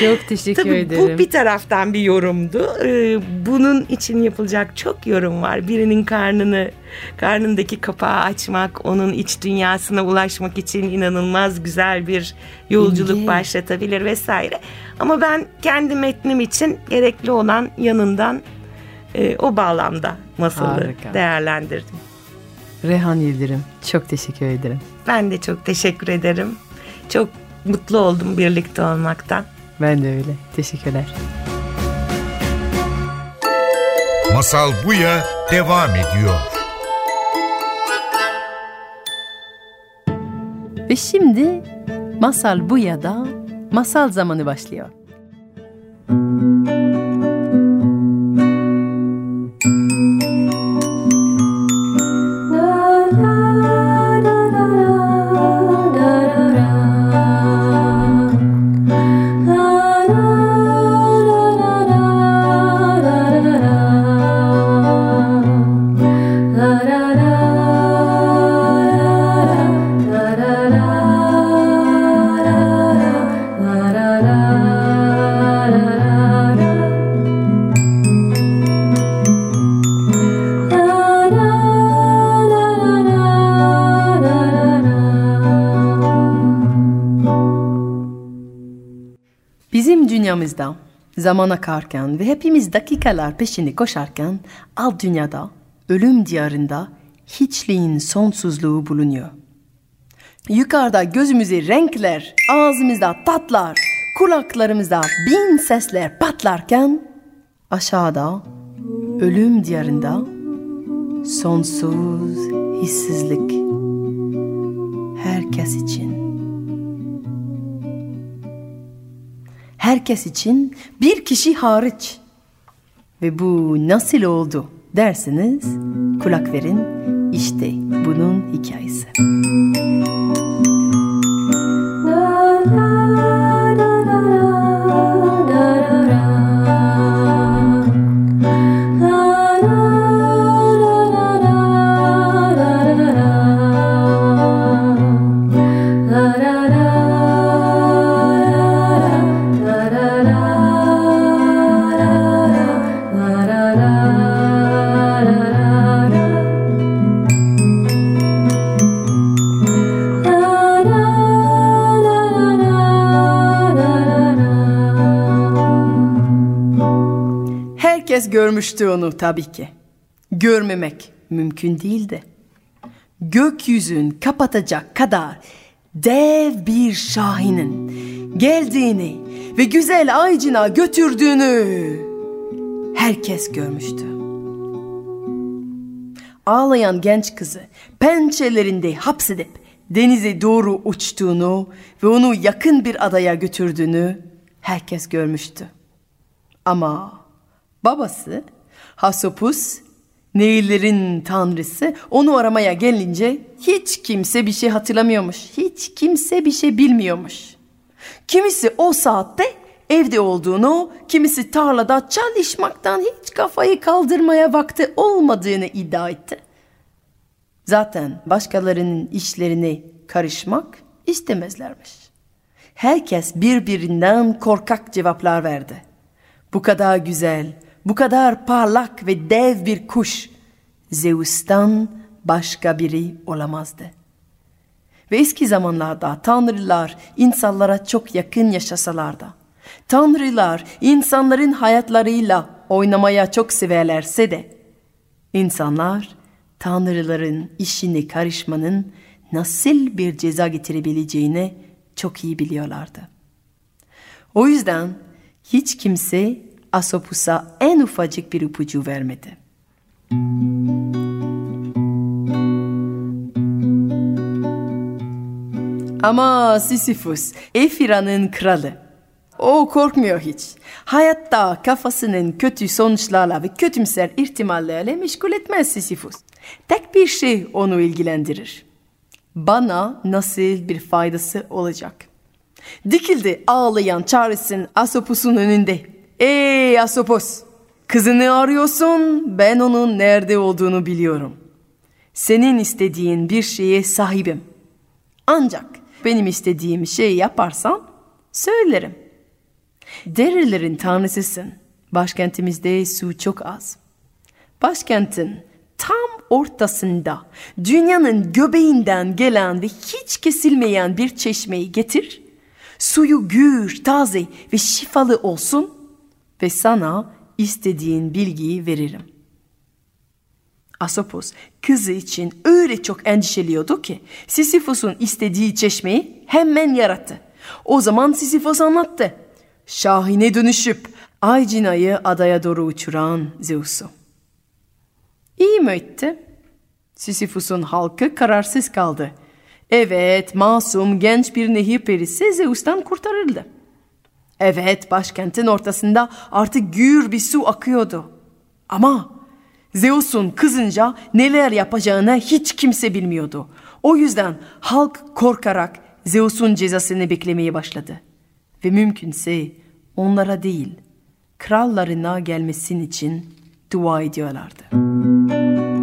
Çok teşekkür Tabii ederim. bu bir taraftan bir yorumdu. Ee, bunun için yapılacak çok yorum var. Birinin karnını, karnındaki kapağı açmak, onun iç dünyasına ulaşmak için inanılmaz güzel bir yolculuk İlginç. başlatabilir vesaire. Ama ben kendi metnim için gerekli olan yanından e, o bağlamda masalı Harika. değerlendirdim. Rehan Yıldırım çok teşekkür ederim. Ben de çok teşekkür ederim. Çok mutlu oldum birlikte olmaktan. Ben de öyle. Teşekkürler. Masal Buya devam ediyor. Ve şimdi Masal Buya'da masal zamanı başlıyor. Bizim zaman akarken ve hepimiz dakikalar peşinde koşarken alt dünyada, ölüm diyarında hiçliğin sonsuzluğu bulunuyor. Yukarıda gözümüze renkler, ağzımızda tatlar, kulaklarımızda bin sesler patlarken aşağıda ölüm diyarında sonsuz hissizlik herkes için. Herkes için bir kişi hariç. Ve bu nasıl oldu derseniz kulak verin işte bunun hikayesi. Görmüştü onu tabii ki. Görmemek mümkün değildi. Gökyüzün kapatacak kadar dev bir şahinin geldiğini ve güzel aycına götürdüğünü herkes görmüştü. Ağlayan genç kızı pençelerinde hapsedip denize doğru uçtuğunu ve onu yakın bir adaya götürdüğünü herkes görmüştü. Ama babası Hasopus, Nehirlerin tanrısı onu aramaya gelince hiç kimse bir şey hatırlamıyormuş. Hiç kimse bir şey bilmiyormuş. Kimisi o saatte evde olduğunu, kimisi tarlada çalışmaktan hiç kafayı kaldırmaya vakti olmadığını iddia etti. Zaten başkalarının işlerine karışmak istemezlermiş. Herkes birbirinden korkak cevaplar verdi. Bu kadar güzel, bu kadar parlak ve dev bir kuş Zeus'tan başka biri olamazdı. Ve eski zamanlarda tanrılar insanlara çok yakın yaşasalar da Tanrılar insanların hayatlarıyla oynamaya çok severlerse de insanlar tanrıların işine karışmanın nasıl bir ceza getirebileceğini çok iyi biliyorlardı. O yüzden hiç kimse Asopus'a en ufacık bir ipucu vermedi. Ama Sisyphus, Efira'nın kralı. O korkmuyor hiç. Hayatta kafasının kötü sonuçlarla ve kötümser ihtimallerle meşgul etmez Sisyphus. Tek bir şey onu ilgilendirir. Bana nasıl bir faydası olacak? Dikildi ağlayan çaresin Asopus'un önünde. Ey Asopus! Kızını arıyorsun, ben onun nerede olduğunu biliyorum. Senin istediğin bir şeye sahibim. Ancak benim istediğim şeyi yaparsan söylerim. Derelerin tanrısısın. Başkentimizde su çok az. Başkentin tam ortasında dünyanın göbeğinden gelen ve hiç kesilmeyen bir çeşmeyi getir. Suyu gür, taze ve şifalı olsun ve sana istediğin bilgiyi veririm. Asopos kızı için öyle çok endişeliyordu ki Sisyphos'un istediği çeşmeyi hemen yarattı. O zaman Sisyphos anlattı. Şahine dönüşüp Aycina'yı adaya doğru uçuran Zeus'u. İyi mi etti? Sisyphos'un halkı kararsız kaldı. Evet, masum genç bir nehir perisi Zeus'tan kurtarıldı. Evet, başkentin ortasında artık gür bir su akıyordu. Ama Zeus'un kızınca neler yapacağını hiç kimse bilmiyordu. O yüzden halk korkarak Zeus'un cezasını beklemeye başladı. Ve mümkünse onlara değil, krallarına gelmesin için dua ediyorlardı. Bir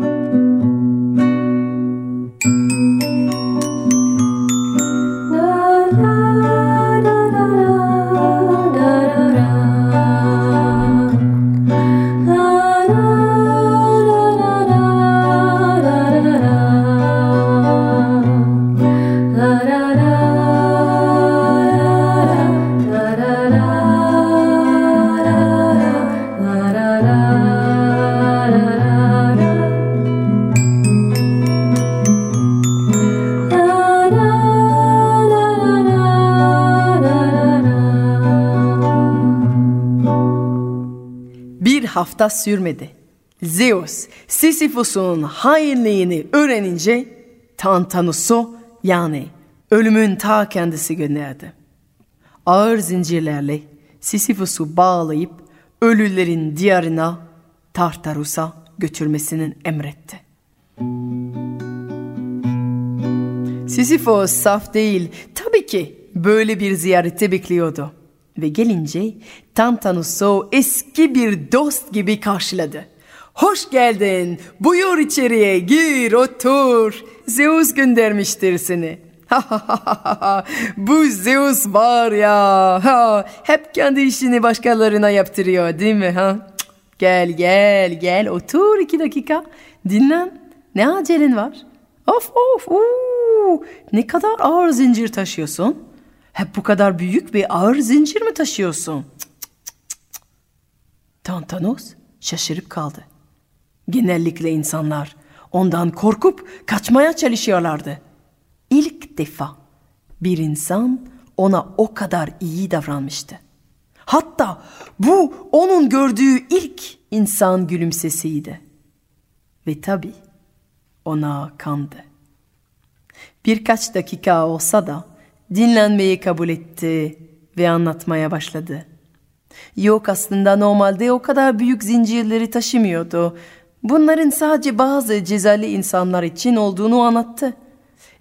hafta sürmedi. Zeus, Sisyphos'un hainliğini öğrenince Tantanus'u yani ölümün ta kendisi gönderdi. Ağır zincirlerle Sisyphos'u bağlayıp ölülerin diyarına Tartarus'a götürmesinin emretti. Sisyphos saf değil, tabii ki böyle bir ziyarete bekliyordu. Ve gelince Tantanus'u eski bir dost gibi karşıladı. Hoş geldin, buyur içeriye, gir, otur. Zeus göndermiştir seni. Bu Zeus var ya, ha, hep kendi işini başkalarına yaptırıyor değil mi? Ha? Gel gel gel otur iki dakika, dinlen. Ne acelen var? Of of, uu, ne kadar ağır zincir taşıyorsun. Hep bu kadar büyük bir ağır zincir mi taşıyorsun? Tantanos şaşırıp kaldı. Genellikle insanlar ondan korkup kaçmaya çalışıyorlardı. İlk defa bir insan ona o kadar iyi davranmıştı. Hatta bu onun gördüğü ilk insan gülümsesiydi. Ve tabii ona kandı. Birkaç dakika olsa da dinlenmeyi kabul etti ve anlatmaya başladı. Yok aslında normalde o kadar büyük zincirleri taşımıyordu. Bunların sadece bazı cezalı insanlar için olduğunu anlattı.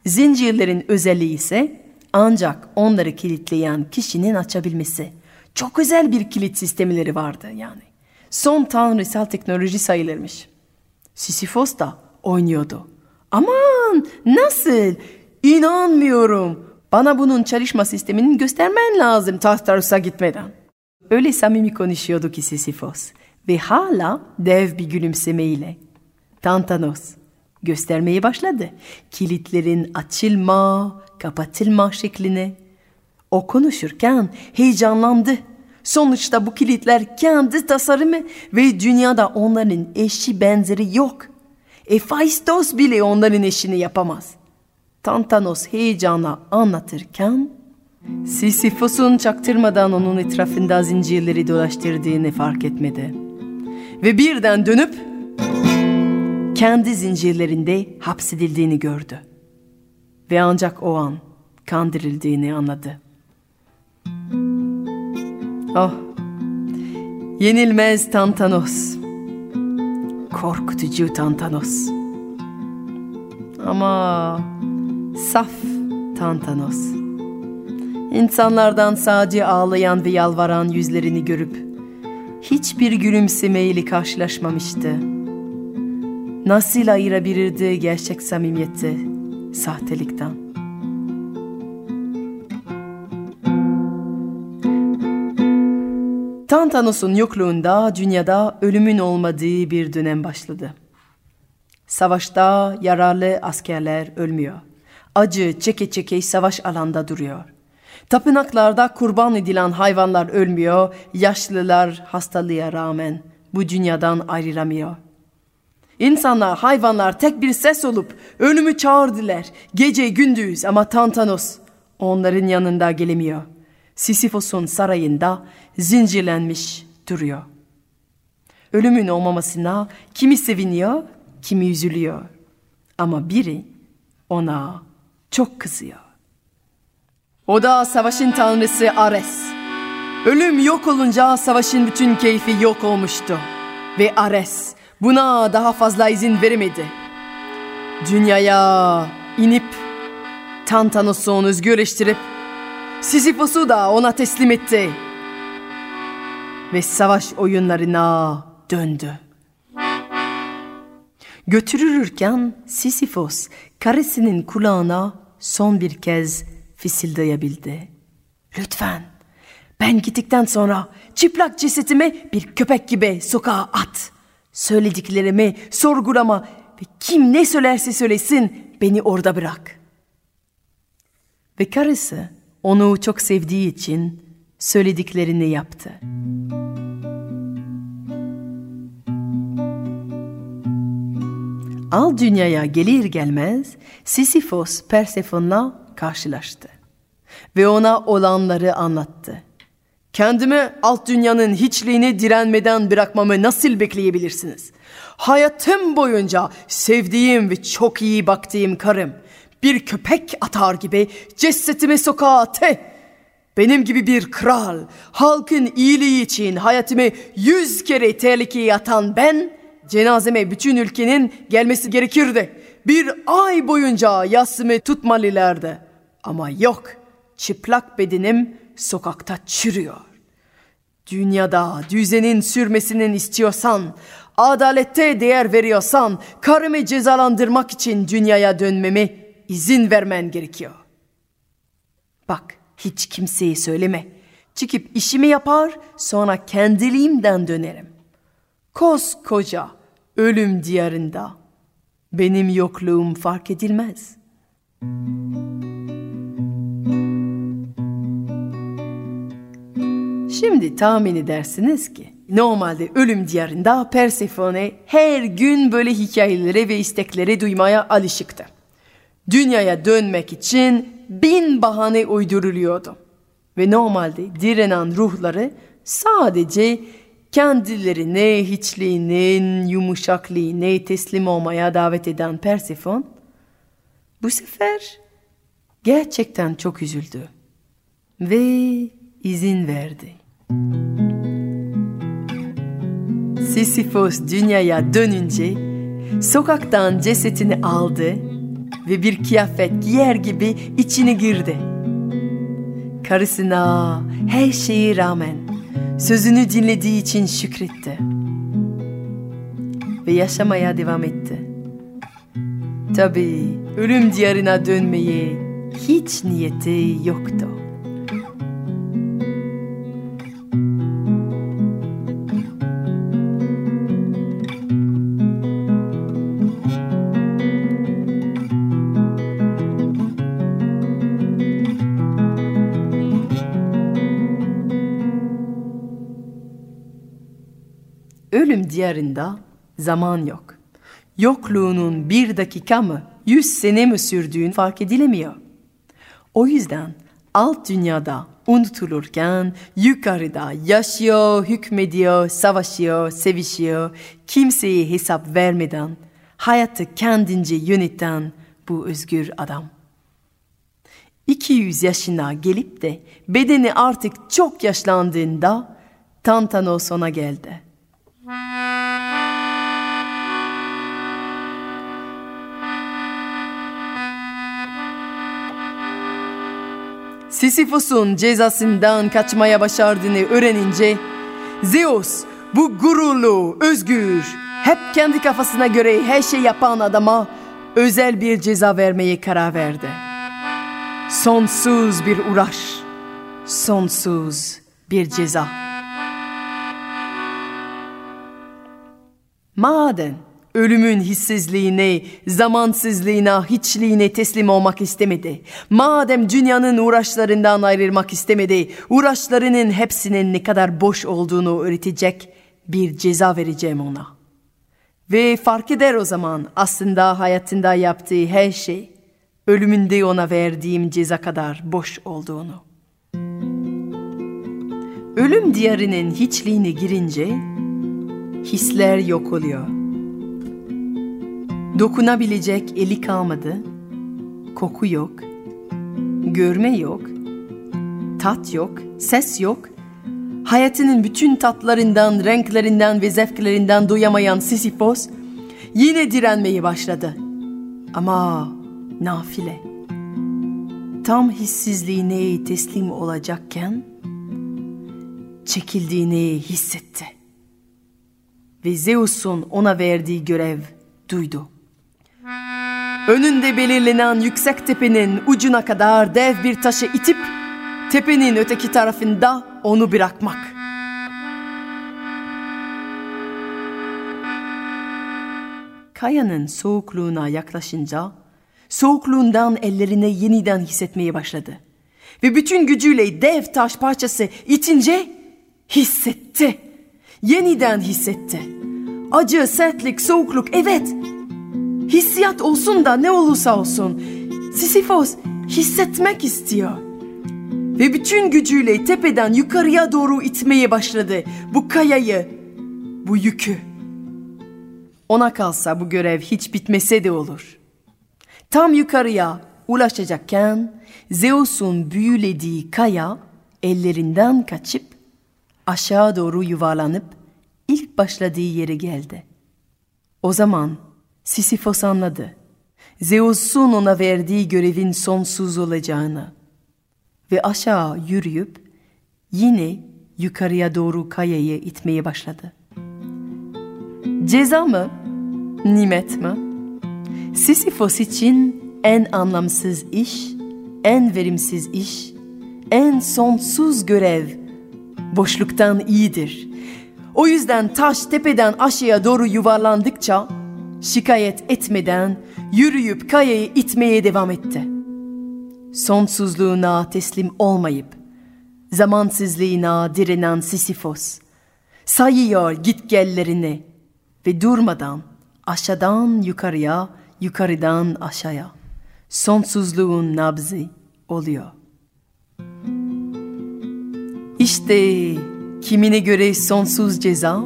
Zincirlerin özelliği ise ancak onları kilitleyen kişinin açabilmesi. Çok özel bir kilit sistemleri vardı yani. Son tanrısal teknoloji sayılırmış. Sisyphos da oynuyordu. Aman nasıl? İnanmıyorum. Bana bunun çalışma sistemini göstermen lazım Tartarus'a gitmeden. Öyle samimi konuşuyordu ki Sisyphos ve hala dev bir gülümsemeyle. Tantanos göstermeye başladı. Kilitlerin açılma, kapatılma şeklini. O konuşurken heyecanlandı Sonuçta bu kilitler kendi tasarımı ve dünyada onların eşi benzeri yok. Hephaistos bile onların eşini yapamaz. Tantanos heyecanla anlatırken Sisyphos'un çaktırmadan onun etrafında zincirleri dolaştırdığını fark etmedi. Ve birden dönüp kendi zincirlerinde hapsedildiğini gördü. Ve ancak o an kandırıldığını anladı. Oh, yenilmez Tantanos. Korkutucu Tantanos. Ama saf Tantanos. İnsanlardan sadece ağlayan ve yalvaran yüzlerini görüp hiçbir gülümsemeyle karşılaşmamıştı. Nasıl ayırabilirdi gerçek samimiyeti sahtelikten? Tantanos'un yokluğunda dünyada ölümün olmadığı bir dönem başladı. Savaşta yararlı askerler ölmüyor. Acı çeke çeke savaş alanda duruyor. Tapınaklarda kurban edilen hayvanlar ölmüyor, yaşlılar hastalığa rağmen bu dünyadan ayrılamıyor. İnsanlar, hayvanlar tek bir ses olup ölümü çağırdılar. Gece gündüz ama Tantanos onların yanında gelemiyor. Sisyphos'un sarayında zincirlenmiş duruyor. Ölümün olmamasına kimi seviniyor, kimi üzülüyor. Ama biri ona çok kızıyor. O da savaşın tanrısı Ares. Ölüm yok olunca savaşın bütün keyfi yok olmuştu. Ve Ares buna daha fazla izin veremedi. Dünyaya inip Tantanos'u özgürleştirip Sisyphos'u da ona teslim etti. Ve savaş oyunlarına döndü. Götürürken Sisyphos karısının kulağına son bir kez fısıldayabildi. Lütfen ben gittikten sonra çıplak cesetimi bir köpek gibi sokağa at. Söylediklerimi sorgulama ve kim ne söylerse söylesin beni orada bırak. Ve karısı onu çok sevdiği için söylediklerini yaptı. Al dünyaya gelir gelmez Sisyphos Persephone'la karşılaştı ve ona olanları anlattı. Kendimi alt dünyanın hiçliğini direnmeden bırakmamı nasıl bekleyebilirsiniz? Hayatım boyunca sevdiğim ve çok iyi baktığım karım bir köpek atar gibi cesetimi sokağa attı. Benim gibi bir kral, halkın iyiliği için hayatımı yüz kere tehlikeye atan ben, cenazeme bütün ülkenin gelmesi gerekirdi. Bir ay boyunca yasımı tutmalılardı. Ama yok, çıplak bedenim sokakta çürüyor. Dünyada düzenin sürmesinin istiyorsan, adalette değer veriyorsan, karımı cezalandırmak için dünyaya dönmemi izin vermen gerekiyor. Bak, hiç kimseye söyleme. Çıkıp işimi yapar, sonra kendiliğimden dönerim. Koskoca ölüm diyarında benim yokluğum fark edilmez. Şimdi tahmin edersiniz ki normalde ölüm diyarında Persephone her gün böyle hikayelere ve istekleri duymaya alışıktı. Dünyaya dönmek için bin bahane uyduruluyordu. Ve normalde direnen ruhları sadece kendilerine hiçliğinin yumuşaklığına teslim olmaya davet eden Persefon bu sefer gerçekten çok üzüldü ve izin verdi. Sisyphos dünyaya dönünce sokaktan cesetini aldı ve bir kıyafet giyer gibi içine girdi. Karısına her şeyi rağmen sözünü dinlediği için şükretti. Ve yaşamaya devam etti. Tabii ölüm diyarına dönmeye hiç niyeti yoktu. Ölüm diyarında zaman yok. Yokluğunun bir dakika mı, yüz sene mi sürdüğün fark edilemiyor. O yüzden alt dünyada unutulurken yukarıda yaşıyor, hükmediyor, savaşıyor, sevişiyor, kimseye hesap vermeden hayatı kendince yöneten bu özgür adam. 200 yaşına gelip de bedeni artık çok yaşlandığında Tantano sona geldi. Sisyphos'un cezasından kaçmaya başardığını öğrenince Zeus bu gururlu, özgür, hep kendi kafasına göre her şey yapan adama özel bir ceza vermeye karar verdi. Sonsuz bir uğraş, sonsuz bir ceza. Madem ölümün hissizliğine, zamansızlığına, hiçliğine teslim olmak istemedi. Madem dünyanın uğraşlarından ayrılmak istemedi, uğraşlarının hepsinin ne kadar boş olduğunu öğretecek bir ceza vereceğim ona. Ve fark eder o zaman aslında hayatında yaptığı her şey, ölümünde ona verdiğim ceza kadar boş olduğunu. Ölüm diyarının hiçliğine girince hisler yok oluyor. Dokunabilecek eli kalmadı. Koku yok. Görme yok. Tat yok. Ses yok. Hayatının bütün tatlarından, renklerinden ve zevklerinden duyamayan Sisyphos yine direnmeyi başladı. Ama nafile. Tam hissizliğine teslim olacakken çekildiğini hissetti. Ve Zeus'un ona verdiği görev duydu. Önünde belirlenen yüksek tepenin ucuna kadar dev bir taşı itip tepenin öteki tarafında onu bırakmak. Kayanın soğukluğuna yaklaşınca soğukluğundan ellerine yeniden hissetmeye başladı. Ve bütün gücüyle dev taş parçası itince hissetti. Yeniden hissetti. Acı, sertlik, soğukluk evet Hissiyat olsun da ne olursa olsun. Sisyphos hissetmek istiyor. Ve bütün gücüyle tepeden yukarıya doğru itmeye başladı bu kayayı, bu yükü. Ona kalsa bu görev hiç bitmese de olur. Tam yukarıya ulaşacakken Zeus'un büyülediği kaya ellerinden kaçıp aşağı doğru yuvarlanıp ilk başladığı yere geldi. O zaman Sisyphos anladı. Zeus'un ona verdiği görevin sonsuz olacağını ve aşağı yürüyüp yine yukarıya doğru kayayı itmeye başladı. Ceza mı? Nimet mi? Sisyphos için en anlamsız iş, en verimsiz iş, en sonsuz görev boşluktan iyidir. O yüzden taş tepeden aşağıya doğru yuvarlandıkça şikayet etmeden yürüyüp kayayı itmeye devam etti. Sonsuzluğuna teslim olmayıp zamansızlığına direnen Sisyphos sayıyor gitgellerini ve durmadan aşağıdan yukarıya, yukarıdan aşağıya sonsuzluğun nabzı oluyor. İşte kimine göre sonsuz ceza,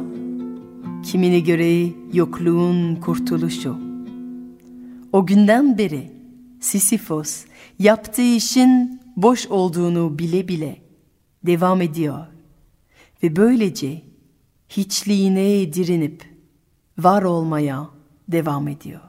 kimine göre yokluğun kurtuluşu. O günden beri Sisyphos yaptığı işin boş olduğunu bile bile devam ediyor ve böylece hiçliğine direnip var olmaya devam ediyor.